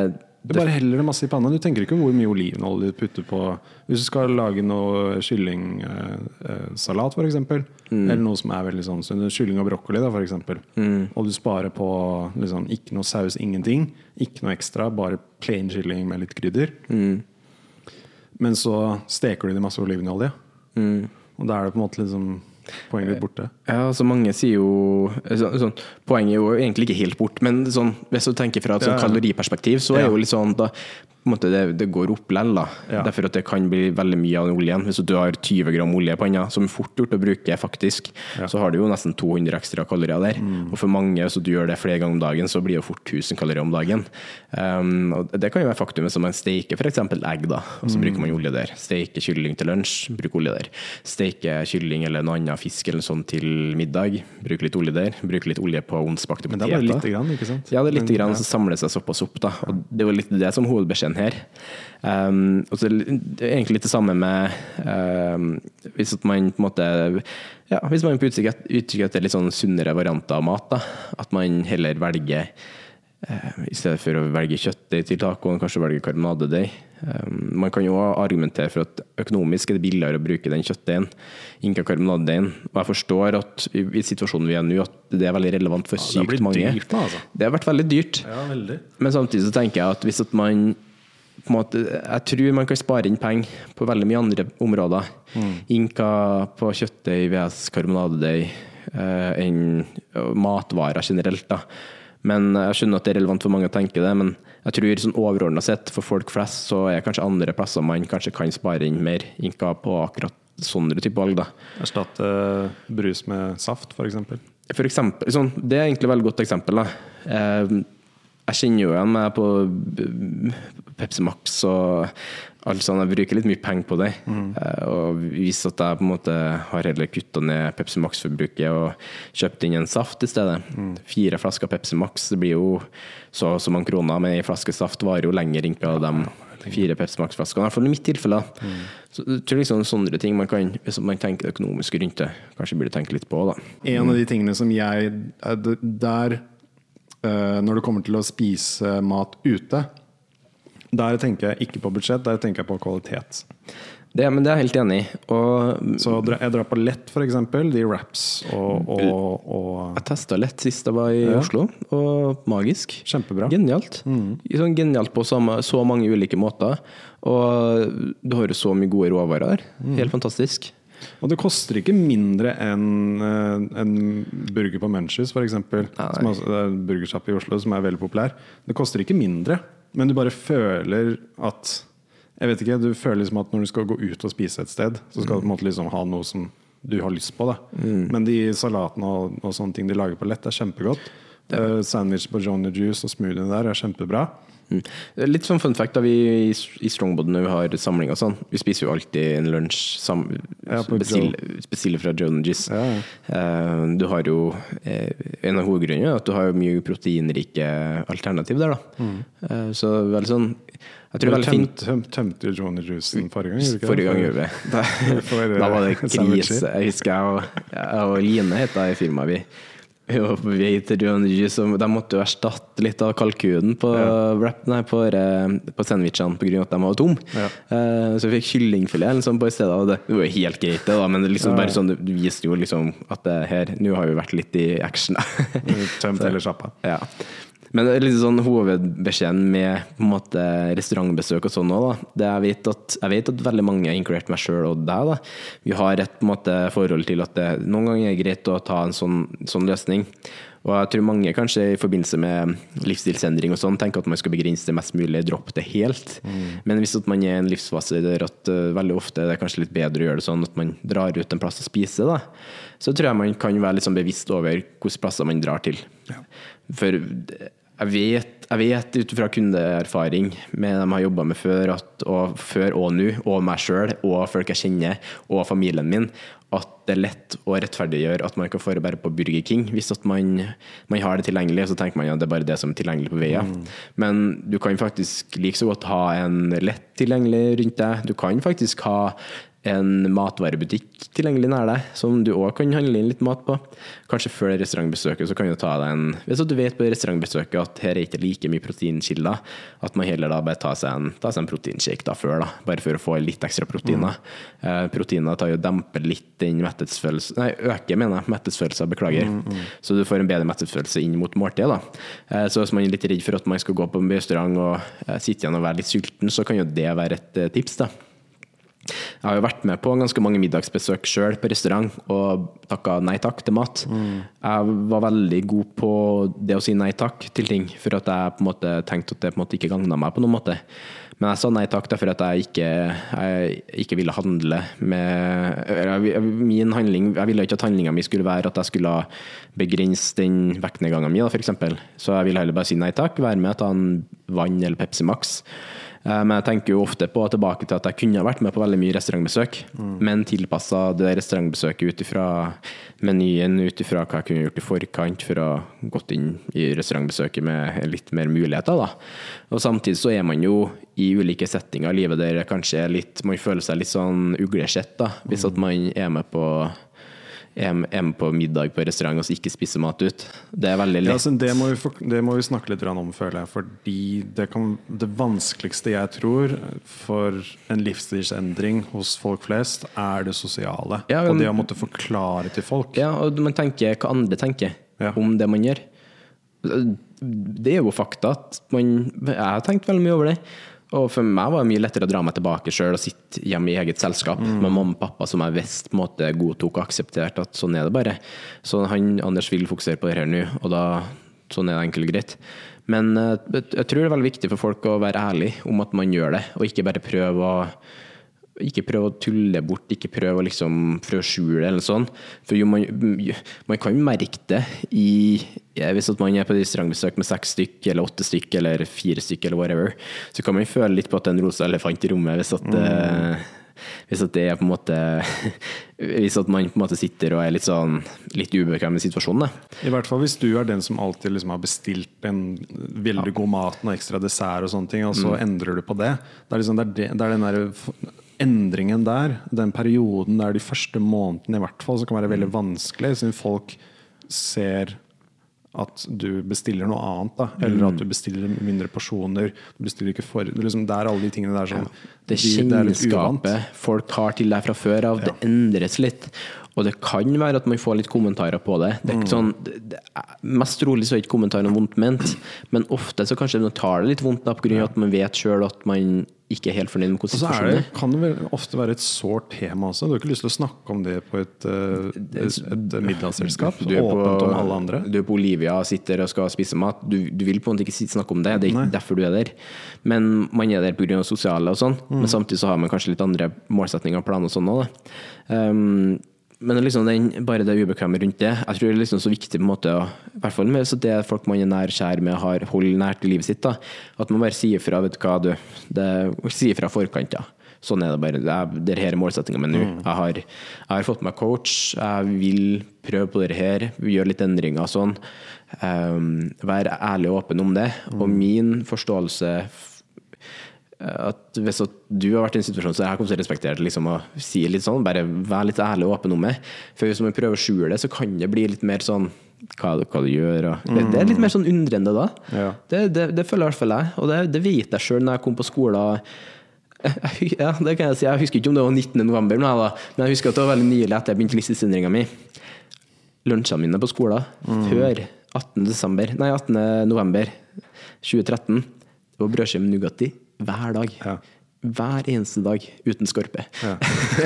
Du bare heller det masse i panna. Du tenker ikke hvor mye olivenolje du putter på Hvis du skal lage noe kyllingsalat, f.eks., mm. eller noe som er veldig sånn så kylling og brokkoli, da, eksempel.
Mm.
og du sparer på liksom, ikke noe saus, ingenting, ikke noe ekstra, bare plain kylling med litt krydder.
Mm.
Men så steker du det i masse olivenolje,
Mm.
og da er det på en måte liksom poenget ditt borte.
Ja, altså mange sier jo så, sånn, Poenget er jo egentlig ikke helt bort, men sånn, hvis du tenker fra et sånn kaloriperspektiv, så er jo litt sånn da, måte det, det går opp lell, da.
Ja.
Derfor at det kan bli veldig mye av den oljen. Hvis du har 20 gram olje i panna, som er fort gjort å bruke, faktisk,
Ja. Mm.
så har du jo nesten 200 ekstra kalorier der. Og for mange, hvis du gjør det flere ganger om dagen, så blir det fort 1000 kalorier om dagen. Um, og det kan jo være faktum som man steiker f.eks. egg, da, og så bruker man
Mm.
olje der. Steker kylling til lunsj, bruk olje der. Steker kylling eller noe annet fisk eller sånt til middag, bruk litt olje der. Bruk litt olje på onsbakte
Men det er bare lite grann, ikke sant?
Ja, det er lite grann,
og
så samler det seg såpass opp. Da. Og det jo litt det som er hovedbeskjeden her. Um, og så egentlig litt det samme med um, hvis man på en måte ja, Hvis man er på utkikk et- utkikk etter litt sånn sunnere varianter av mat, da, at man heller velger uh, i stedet for å velge kjøttdeig til tacoen, kanskje velge karbonadedeig. Um, man kan jo argumentere for at økonomisk er det billigere å bruke den kjøttdeigen enn karbonadedeigen. Og jeg forstår at i, i situasjonen vi er nå, at det er veldig relevant for
ja,
sykt mange.
dyrt altså.
Det har vært veldig dyrt.
Ja, veldig.
Men samtidig så tenker jeg at hvis at man måte, Jeg tror man kan spare inn penger på veldig mye andre områder. Inka på kjøttdeig, VS, karbonadedeig, eh, enn matvarer generelt. da. Men Jeg skjønner at det er relevant for mange å tenke det, men jeg tror sånn overordna sett for folk flest så er kanskje andre plasser man kanskje kan spare inn mer, inka på akkurat sånne type valg. da.
Erstatte brus med saft, f.eks.
For eksempel, sånn, det er egentlig et veldig godt eksempel. Da. Eh, jeg kjenner jo igjen meg på Pepsi Max og alt sånt. Jeg bruker litt mye penger på det. Mm. og hvis at jeg på en måte har heller kutta ned Pepsi Max-forbruket og kjøpt inn en saft i stedet. Fire flasker Pepsi Max, det blir jo så og så mange kroner, men ei flaske saft varer jo lenger innpå ja, de fire Pepsi Max-flaskene. I hvert fall i mitt tilfelle. Mm. Så jeg tror liksom sånne ting man kan, hvis man tenker økonomisk rundt det, kanskje burde tenke litt på. da.
En av de tingene som jeg er Der eh, Når det kommer til å spise mat ute, der tenker jeg ikke på budsjett, der tenker jeg på kvalitet.
Det, men det er jeg helt enig i. Og
Så jeg drar på lett, f.eks. De wraps og, og, og
jeg testa lett sist jeg var i
Ja.
Oslo, og magisk.
Kjempebra.
Genialt. Sånn genialt på så, så mange ulike måter. Og du har jo så mye gode råvarer. Helt fantastisk.
Og det koster ikke mindre enn eh, en burger på Munchies, f.eks. En burgersjappe i Oslo som er veldig populær. Det koster ikke mindre, men du bare føler at Jeg vet ikke, Du føler liksom at når du skal gå ut og spise et sted, så skal du på en måte liksom ha noe som du har lyst på. Da. Men de salatene og, og sånne ting de lager på lett, er kjempegodt. Eh, sandwich på Johnny Juice og smoothien der er kjempebra.
Mm. Litt sånn fun fact da vi i, Strongbod når vi har samling og sånn. Vi spiser jo alltid en lunsj sam,
Ja,
bestiller fra Joe Gis.
Ja, ja.
Eh, Du har jo uh, En av hovedgrunnene er at du har mye proteinrike alternativ der, da.
Mm.
Uh, Så veldig sånn Jeg tror det er
Du
veldig fint.
tømte, jo Johnny Juicen forrige gang? ikke?
Forrige gang gjorde vi da, da var det
eh,
krise. Jeg husker jeg og, jeg og Line het i firmaet vi. Vi var på vei til John så de måtte jo erstatte litt av kalkunen på, ja. nei, på, eh, på sandwichene pga. at de var tomme.
Ja.
Eh, Så vi fikk kyllingfilet liksom, på stedet. Og det, det var jo helt greit, det, da, men det liksom bare sånn, det viste jo liksom at det her Nå har vi vært litt i action.
Tømt hele sjappa.
Ja. Men er litt sånn hovedbeskjeden med på en måte restaurantbesøk og sånn òg, da. Det jeg, vet at, jeg vet at veldig mange, inkludert meg sjøl og deg, da, vi har et på en måte, forhold til at det noen ganger er greit å ta en sånn, sånn løsning. Og jeg tror mange kanskje i forbindelse med livsstilsendring og sånn, tenker at man skal begrense det mest mulig, droppe det helt. Men hvis at man er i en livsfase der at uh, veldig ofte er det kanskje litt bedre å gjøre det sånn at man drar ut en plass å spise, da, så tror jeg man kan være litt sånn bevisst over hvilke plasser man drar til. For jeg vet, jeg vet ut fra kundeerfaring med dem jeg har jobba med før, at, og før og nå, og meg sjøl, og folk jeg kjenner, og familien min, at det er lett å rettferdiggjøre at man kan få bare på Burger King. Hvis at man, man har det tilgjengelig, så tenker man at det er bare det som er tilgjengelig på veien. Men du kan faktisk like så godt ha en lett tilgjengelig rundt deg. Du kan faktisk ha en matvarebutikk tilgjengelig nær deg, som du òg kan handle inn litt mat på. Kanskje før restaurantbesøket så kan du ta deg en Hvis du vet på restaurantbesøket at her er ikke like mye proteinkilder, at man heller da bare tar seg en, tar seg en proteinshake da før, da, bare for å få litt ekstra proteiner. Eh, proteiner tar jo demper litt den mettelsesfølelsen Nei, øker, mener jeg, mettelsesfølelsen, beklager. Så du får en bedre mettelsesfølelse inn mot måltidet. da. Eh, så hvis man er litt redd for at man skal gå på en restaurant og eh, sitte igjen og være litt sulten, så kan jo det være et eh, tips. da. Jeg har jo vært med på ganske mange middagsbesøk sjøl på restaurant og takka nei takk til mat. Jeg var veldig god på det å si nei takk til ting, for at jeg på en måte tenkte at det på en måte ikke gagna meg på noen måte. Men jeg sa nei takk derfor at jeg ikke, jeg ikke ville handle med jeg- Min handling, Jeg ville ikke at handlinga mi skulle være at jeg skulle begrense den vektnedgangen min, f.eks. Så jeg ville heller bare si nei takk, være med, ta en vann eller Pepsi Max. Eh, Men jeg tenker jo ofte på tilbake til at jeg kunne ha vært med på veldig mye restaurantbesøk, men tilpassa det restaurantbesøket ut ifra menyen, ut ifra hva jeg kunne gjort i forkant for å gått inn i restaurantbesøket med litt mer muligheter. Da. Og samtidig så er man jo i ulike settinger i livet der kanskje litt, man føler seg litt sånn uglesett, da, hvis at man er med på er med på middag på restaurant og så ikke spiser mat ut. Det er veldig
Ja,
lett.
altså, det, må vi, for- det må vi snakke litt om, føler jeg. Fordi det, kan, det vanskeligste jeg tror for en livsstilsendring hos folk flest, er det sosiale.
Ja,
og det å måtte forklare til folk.
Ja, og man tenker hva andre tenker
Ja.
om det man gjør. Det er jo fakta at man Jeg har tenkt veldig mye over det. Og for meg var det mye lettere å dra meg tilbake sjøl og sitte hjemme i eget selskap med mamma og pappa, som jeg visste på en måte godtok og aksepterte at sånn er det bare. Så han Anders vil fokusere på det her nå, og da sånn er det enkelt og greit. Men eh, jeg tror det er veldig viktig for folk å være ærlig om at man gjør det, og ikke bare prøve å ikke prøve å tulle bort, ikke prøve å liksom prøve å skjule det eller sånn. For jo, man, man kan jo merke det i ja, Hvis man er på restaurantbesøk med seks stykk, eller åtte stykk, eller fire stykk, eller whatever, så kan man føle litt på at det er en rosa elefant i rommet hvis at mm. hvis at det er på en måte Hvis at man på en måte sitter og er litt sånn litt ubekvem i situasjonen. Da.
I hvert fall hvis du er den som alltid liksom har bestilt en veldig god mat og ekstra dessert, og sånne ting, og så endrer du på det. Det er, liksom, det er, det, det er den der endringen der, den perioden der de første månedene i hvert fall, som kan være veldig vanskelig, siden folk ser at du bestiller noe annet, da. eller at du bestiller mindre porsjoner. Du bestiller ikke for, liksom, det er alle de tingene der som
Det
de- det
kjennskapet folk har til deg fra før av, det endres litt. Og det kan være at man får litt kommentarer på det. det, er ikke sånn, det, mest trolig så er ikke kommentarene vondt ment, men ofte så kanskje man tar det litt vondt da, av at man vet sjøl at man ikke er helt fornøyd med hvordan
situasjonen er det, kan det vel ofte være et sårt tema også. Du har ikke lyst til å snakke om det på et, eh, et, et middagsselskap?
Du er,
Åpent
på,
om alle andre?
du er på Olivia sitter og skal spise mat. Du, du vil på en måte ikke snakke om det, det er ikke
Nei.
derfor du er der. Men man er der pga. sosiale og sånn.
Mm.
Men samtidig så har man kanskje litt andre målsetninger og planer og sånn òg. Um, men liksom den, bare det ubekvemme rundt det. Jeg tror det er liksom så viktig på en måte å, i hvert fall med så det folk man er nær kjær med, har holder nært i livet sitt. da, At man bare sier fra. vet du hva, du, det, sier fra forkant. ja. Sånn er det bare. Det er, det her er målsettinga mi nå. Jeg, har, jeg har fått meg coach. Jeg vil prøve på det her. Gjøre litt endringer og sånn. Um, være ærlig og åpen om det. Og min forståelse at hvis at du har vært i en situasjon så jeg kommer til å respektere det liksom, og si litt sånn, bare vær litt ærlig og åpen om det. For hvis man prøver å skjule det, så kan det bli litt mer sånn hva, hva du gjør. Og, det, det er litt mer sånn undrende da.
Ja.
Det, det, det føler i hvert fall jeg, og det, det vet jeg sjøl når jeg kom på skolen. Jeg- Ja, det kan jeg si. Jeg husker ikke om det var 19. november, men jeg husker at det var veldig nylig etter jeg begynte listesendringa mi. Lunsjene mine på skolen før 18. desember, nei 18. november 2013, det var brødskive med Nugatti hver dag.
Ja.
Hver eneste dag uten skorpe.
Ja.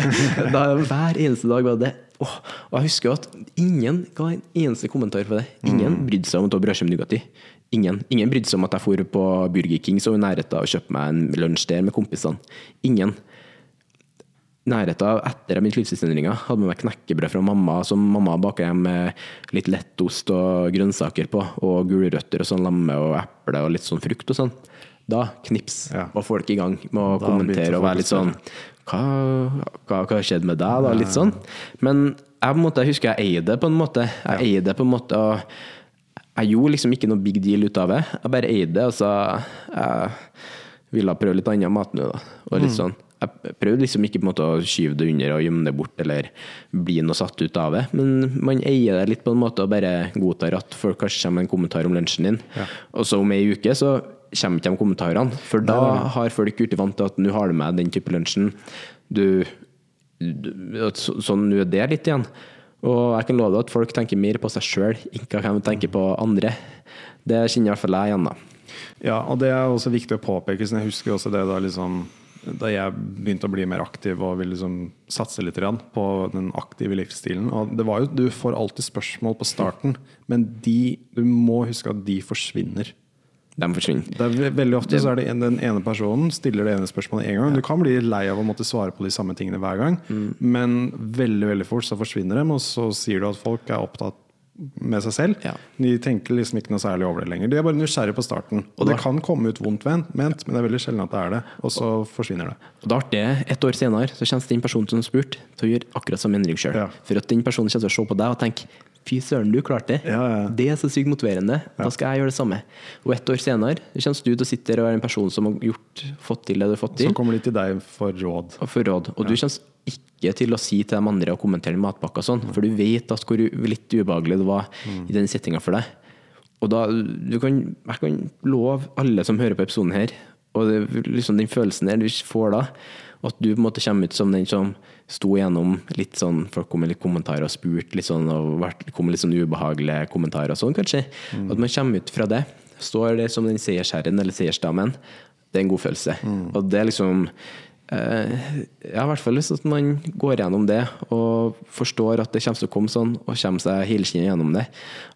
da, hver eneste dag var det Åh, Og jeg husker at ingen ga en eneste kommentar på det. Ingen brydde seg om å ta brødskive Nugatti. Ingen. Ingen brydde seg om at jeg for på Burger King så i nærheten og kjøpte meg en lunsj der med kompisene. Ingen. Nærheten etter min livsstilsendringa hadde med meg knekkebrød fra mamma, som mamma baka hjem med litt lettost og grønnsaker på, og gulrøtter og sånn lamme og eple og litt sånn frukt og sånn. Da, knips,
Ja.
var folk i gang med å
Da
kommentere og være litt sånn hva, hva, hva har skjedd med deg, da? Litt sånn. Men jeg, måte, jeg husker jeg eide det på en måte. Jeg eide det på en måte, og jeg gjorde liksom ikke noe big deal ut av det. Jeg bare eide det, og så jeg ville prøve litt annen mat nå, da. Og litt sånn. jeg prøvde liksom ikke på en måte å skyve det under og gjemme det bort eller bli noe satt ut av det, men man eier det litt på en måte og bare godtar at folk kanskje kommer med en kommentar om lunsjen din, og så om ei uke så kommer ikke de kommentarene. For da har folk blitt vant til at nå har du med den type lunsjen. Du, du så- Sånn nå er det litt igjen. Og jeg kan love deg at folk tenker mer på seg sjøl, ikke hva de tenker på andre. Det kjenner i hvert fall jeg igjen, da.
Ja, og det er også viktig å påpeke. Jeg husker også det da, liksom, da jeg begynte å bli mer aktiv og ville liksom satse litt på den aktive livsstilen. Og det var jo, Du får alltid spørsmål på starten, men de, du må huske at de forsvinner.
De forsvinner.
Det er veldig ofte så er det en, den ene personen stiller det ene spørsmålet en gang. Du kan bli lei av å måtte svare på de samme tingene hver gang, men veldig veldig fort så forsvinner dem, og så sier du at folk er opptatt med seg selv.
Ja.
De tenker liksom ikke noe særlig over det lenger. De er bare nysgjerrige på starten. Og det kan komme ut vondt ment, men det er veldig sjelden at det er det. Og så forsvinner det.
Og det artige, et år senere så kommer den personen som spurte, til å gjøre akkurat samme endring sjøl.
Ja.
For at den personen kommer til å se på deg og tenke Fy søren, du klarte det.
Ja, ja.
Det er så sykt motiverende. Da skal jeg gjøre det samme. Og et år senere kommer du til å sitte der og være en person som har gjort, fått til det du har fått til.
Så kommer de til deg for råd.
og for råd. Og du kommer ikke til å si til de andre og kommentere matpakka og sånn, for du vet at hvor litt ubehagelig det var i den settinga for deg. Og da, du kan, jeg kan love alle som hører på episoden her, og det, liksom den følelsen her du får da, at du på en måte kommer ut som den som sto gjennom litt sånn Folk kom med litt kommentarer og spurte litt sånn, og vært- kom med litt sånn ubehagelige kommentarer og sånn, kanskje. At man kommer ut fra det. Står det som den seiersherren eller seiersdamen. Det er en god følelse. Og det er liksom Eh, Jeg har i hvert fall lyst til at man går gjennom det og forstår at det kommer til å komme sånn, og kommer seg helskinnet gjennom det.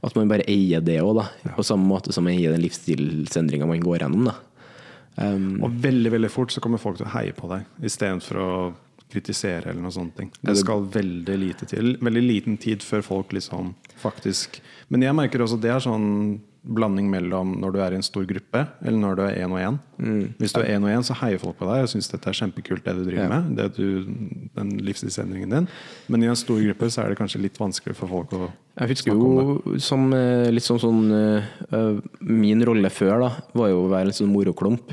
At man bare eier det òg, på samme måte som man eier den livsstilsendringa man går gjennom. da. Um,
Og veldig veldig fort så kommer folk til å heie på deg istedenfor å kritisere eller noe sånt. Det skal veldig lite til. Veldig liten tid før folk liksom faktisk Men jeg merker også det er sånn blanding mellom når du er i en stor gruppe, eller når du er én og én. Hvis du er én og én, så heier folk på deg og syns dette er kjempekult, det du driver
Ja.
med. Det du, den livsstilsendringen din. Men i en stor gruppe så er det kanskje litt vanskelig for folk å
Jeg husker jo som eh, litt sånn, sånn eh, eh, Min rolle før da var jo å være litt sånn moroklump.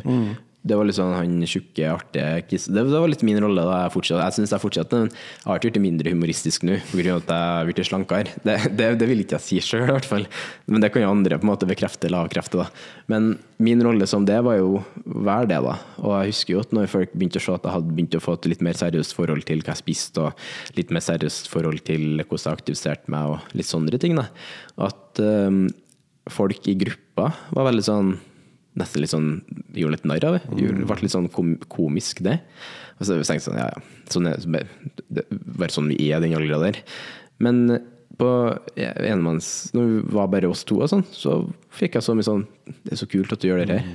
Det var litt sånn han tjukke, artige kiss. Det, var litt min rolle da jeg fortsatte. Jeg synes jeg fortsatte, men jeg har ikke blitt mindre humoristisk nå pga. at jeg har blitt slankere. Det, det, det vil ikke jeg si sjøl, i hvert fall. Men det kan jo andre på en måte bekrefte eller avkrefte. da. Men min rolle som det var jo hver det, da. Og jeg husker jo at når folk begynte å se at jeg hadde begynt å få et litt mer seriøst forhold til hva jeg spiste, og litt mer seriøst forhold til hvordan jeg aktiviserte meg, og litt sånne ting, da. at um, folk i gruppa var veldig sånn nesten litt sånn gjorde litt narr av det. Gjorde- ble litt sånn kom, komisk, det. Og så tenkte jeg sånn, ja ja, sånn det var sånn vi er, den alder der. Men på enemanns Når vi var bare oss to, og sånn, så fikk jeg så mye sånn Det er så kult at du gjør det her.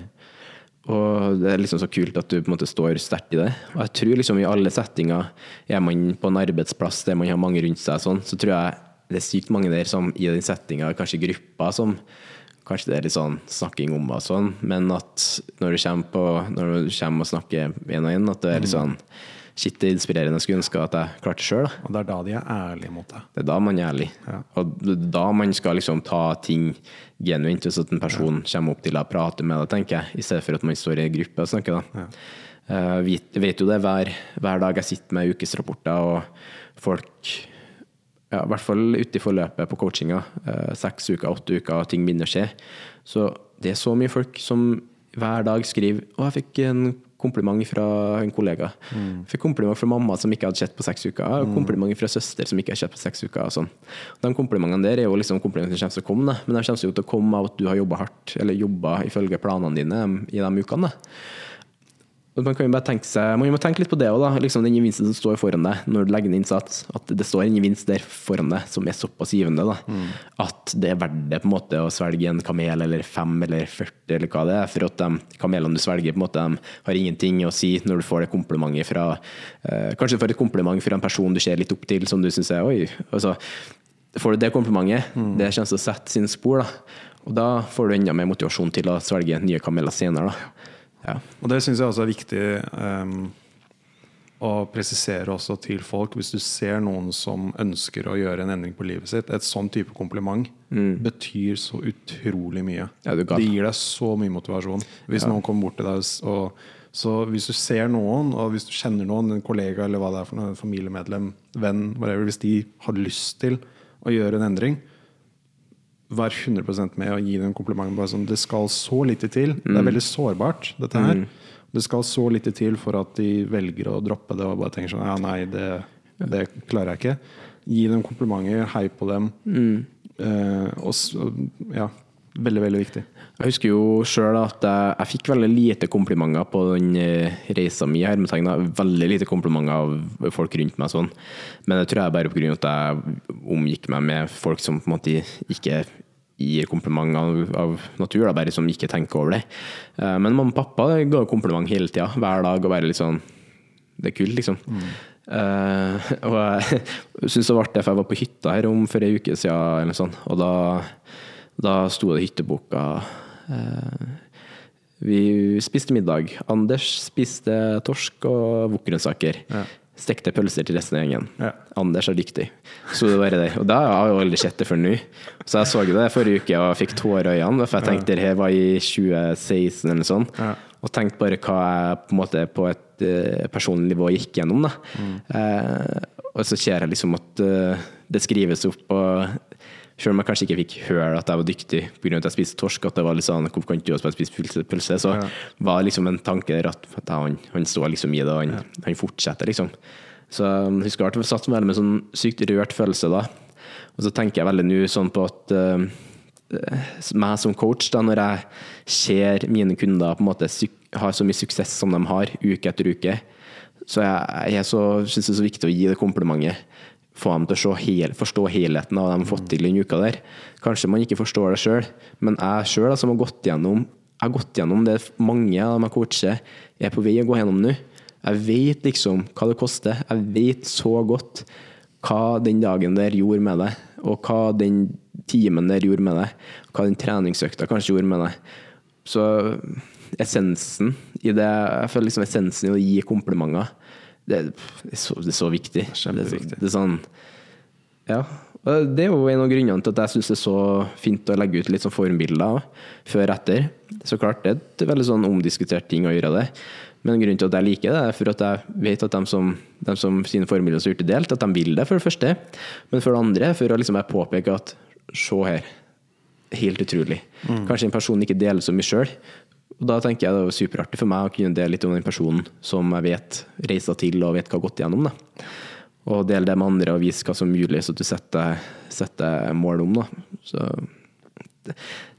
Og det er liksom så kult at du på en måte står sterkt i det. Og jeg tror liksom i alle settinger, er man på en arbeidsplass der man har mange rundt seg, sånn, så tror jeg det er sykt mange der som i den settinga, kanskje grupper som Kanskje det er litt sånn snakking om og sånn, men at når du kommer, på, når du kommer og snakker én og én, at det er litt sånn Shit, det er inspirerende. Jeg skulle ønske at jeg klarte det sjøl.
Og det er da de er ærlige mot deg.
Det er da man er ærlig.
Ja.
Og det er da man skal liksom ta ting genuint, hvis en person kommer opp til deg og prater med deg, tenker jeg, i stedet for at man står i en gruppe og snakker. da. Eh, vi vet jo det hver, hver dag jeg sitter med ukesrapporter, og folk ja, i hvert fall ute i forløpet på coachinga, eh, seks uker, åtte uker, ting begynner å skje. Så det er så mye folk som hver dag skriver Å, jeg fikk en kompliment fra en kollega. Fikk kompliment fra mamma som ikke hadde sett på seks uker. og Kompliment fra søster som ikke har sett på seks uker. Og sånn. De komplimentene der er jo liksom komplimentene som kommer til å komme, da. men de kommer jo til å komme av at du har jobba hardt, eller jobba ifølge planene dine i de ukene. da. Man kan jo bare tenke seg, man må tenke litt på det òg, liksom den gevinsten som står foran deg når du legger inn innsats. At det står en gevinst der foran deg som er såpass givende. Da. At det er verdt det på en måte å svelge en kamel eller fem eller 40 eller hva det er. For at de kamelene du svelger, på en måte, de har ingenting å si når du får det komplimentet fra eh, Kanskje du får et kompliment fra en person du ser litt opp til, som du syns er oi. Altså, får du det komplimentet, det kommer til å sette sine spor. Da. Og da får du enda mer motivasjon til å svelge nye kameler senere. Da. Ja.
Og det syns jeg også er viktig um, å presisere også til folk. Hvis du ser noen som ønsker å gjøre en endring på livet sitt, et sånn type kompliment betyr så utrolig mye.
Mm. Ja,
det gir deg så mye motivasjon. Hvis noen kommer bort til deg og Så hvis du ser noen, og hvis du kjenner noen, en kollega eller hva det er for noe, familiemedlem, venn, whatever, hvis de har lyst til å gjøre en endring, vær 100% med og gi dem komplimenten. Bare sånn, det skal så lite til. Det er veldig sårbart, dette her. Det skal så lite til for at de velger å droppe det og bare tenker sånn Ja, nei, det, det klarer jeg ikke. Gi dem komplimenter, hei på dem. Eh, og, ja, veldig, veldig viktig.
Jeg husker jo sjøl at jeg, jeg fikk veldig lite komplimenter på den eh, reisa mi. hermetegna. Veldig lite komplimenter av folk rundt meg. sånn. Men det tror jeg bare av at jeg omgikk meg med folk som på en måte ikke gir kompliment av, av natur, da, bare som ikke tenker over det. Eh, Men mamma og pappa ga kompliment hele tida, hver dag, og bare litt sånn Det er kult, liksom. Eh, og jeg syns det var artig, for jeg var på hytta her om for ei uke siden, sånt, og da, da sto det i hytteboka uh, Vi spiste middag. Anders spiste torsk og wokgrønnsaker. Stekte pølser til resten av gjengen.
Ja.
Anders er dyktig. Så det bare der. Og da har jeg jo aldri sett det før nå. Så jeg så det forrige uke og fikk tårer i øynene, for jeg tenkte det her var i 2016 eller sånt.
Ja.
Og tenkte bare hva jeg på en måte på et uh, personlig nivå gikk gjennom. Da. Eh, og så ser jeg liksom at uh, det skrives opp, og selv om jeg kanskje ikke fikk høre at jeg var dyktig pga. at jeg spiste torsk, at det var litt sånn Hvorfor kan du også spise pølse? Så ja. var liksom en tanke der at, at han, han står liksom i det, og han, han fortsetter, liksom. Så jeg husker at jeg satt med en sånn sykt rørt følelse da. Og så tenker jeg veldig nå sånn på at uh, meg som coach, da, når jeg ser mine kunder på en måte har så mye suksess som de har, uke etter uke, så jeg, jeg syns det er så viktig å gi det komplimentet. Få dem til å hel, forstå helheten av det de har fått til denne uka der. Kanskje man ikke forstår det sjøl, men jeg sjøl som har gått gjennom jeg har gått gjennom det mange av dem jeg coacher, er på vei å gå gjennom nå. Jeg vet liksom hva det koster. Jeg vet så godt hva den dagen der gjorde med deg, og hva den timen der gjorde med deg, hva den treningsøkta kanskje gjorde med deg. Så essensen i det Jeg føler liksom essensen i å gi komplimenter, det, er, så, det er så viktig.
Kjempeviktig.
Det, er sånn Ja. Det er jo en av grunnene til at jeg syns det er så fint å legge ut litt sånn formbilder før og etter. Så klart, det er et veldig sånn omdiskutert ting å gjøre det. Men grunnen til at jeg liker det, er for at jeg vet at de som, de som sine formidler har gjort det delt, at de vil det, for det første. Men for det andre, for å liksom påpeke at se her, helt utrolig. Kanskje en person ikke deler så mye sjøl. Og da tenker jeg det var superartig for meg å kunne dele litt om den personen som jeg vet reiser til og vet hva har gått igjennom. Da. Og dele det med andre og vise hva som er mulig, så du setter, setter mål om. Da. Så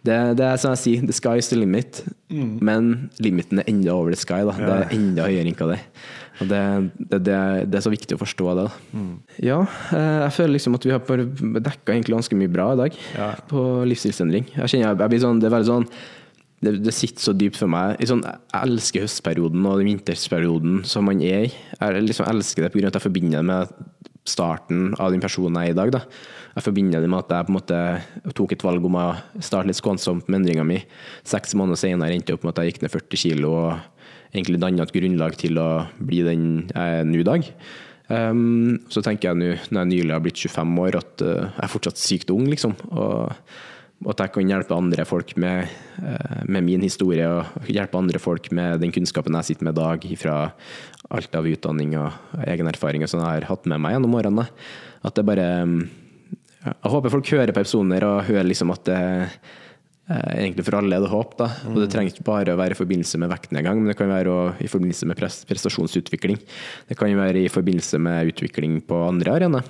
det, det, er som jeg sier, the sky is the limit. Men limiten er enda over the sky. Da. Det er enda høyere enn hva det er. Og det, det, det, det er så viktig å forstå det. Da. Ja, eh, jeg føler liksom at vi har dekka egentlig ganske mye bra i dag på livsstilsendring. Jeg kjenner jeg, jeg blir sånn, det er veldig sånn det, det sitter så dypt for meg. Sånn, jeg elsker høstperioden og den vintersperioden som man er i. Jeg liksom elsker det pga. at jeg forbinder det med starten av den personen jeg er i dag. Da. Jeg forbinder det med at jeg på en måte tok et valg om å starte litt skånsomt med endringa mi. Seks måneder senere endte jeg opp med at jeg gikk ned 40 kilo og egentlig danna et grunnlag til å bli den jeg er nå i dag. Um, så tenker jeg nå, når jeg nylig har blitt 25 år, at uh, jeg er fortsatt sykt ung, liksom. Og at jeg kan hjelpe andre folk med, uh, med min historie, og hjelpe andre folk med den kunnskapen jeg sitter med i dag, fra alt av utdanning og egen erfaring og sånn jeg har hatt med meg gjennom årene. At det bare um, Jeg håper folk hører på episoder og hører liksom at det Eh, egentlig for alle er det håp. Da. Og Det trenger ikke bare å være i forbindelse med vektnedgang, men det kan være i forbindelse med prestasjonsutvikling. Det kan være i forbindelse med utvikling på andre arenaer.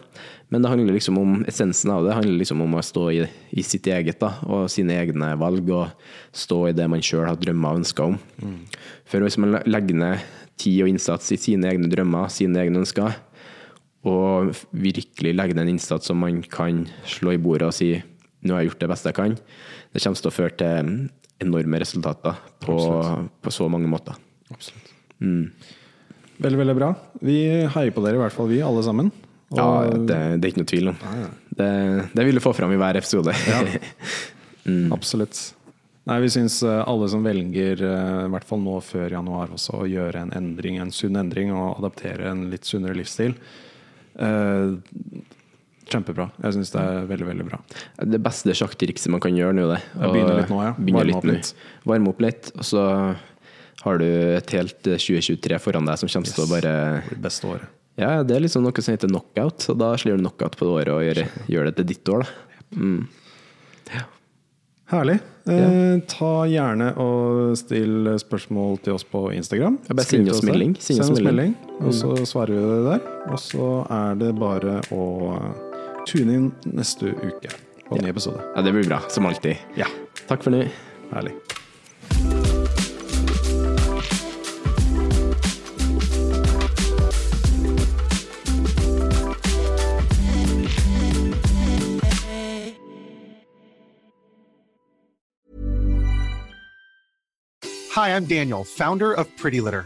Men det handler liksom om essensen av det. Det handler liksom om å stå i, i sitt eget da, og sine egne valg, og stå i det man sjøl har drømmer og ønsker om. For hvis man legger ned tid og innsats i sine egne drømmer, sine egne ønsker, og virkelig legger ned en innsats som man kan slå i bordet og si nå har jeg gjort det beste jeg kan, det kommer til å føre til enorme resultater på, på så mange måter.
Veldig, veldig bra. Vi heier på dere, i hvert fall vi, alle sammen. Og
Ja, det, det er ikke noe tvil om. Det, det vil du få fram i hver episode.
Absolutt. Nei, vi syns eh, alle som velger, eh, i hvert fall nå før januar, også å gjøre en endring, en sunn endring, og adaptere en litt sunnere livsstil. eh, Kjempebra. Jeg syns det er veldig, veldig bra.
Det beste sjaktrikset man kan gjøre nå, det.
Jeg begynner litt nå, ja. Varme opp litt.
Varme opp litt. Og så har du et helt eh, 2023 foran deg som kommer til å bare
Det beste året.
Ja, det er liksom noe som heter knockout, og da slår du knockout på det året og gjør, gjør det til ditt år, da.
Herlig. Eh, ta gjerne og still spørsmål til oss på Instagram.
Ja, bare send oss melding. Send
oss
melding.
melding, og så svarer vi det der. Og så er det bare å tune inn neste uke på en ny episode.
Ja, det blir bra, som alltid.
Ja,
Takk for nå.
herlig.
Hi, I'm Daniel, founder of Pretty Litter.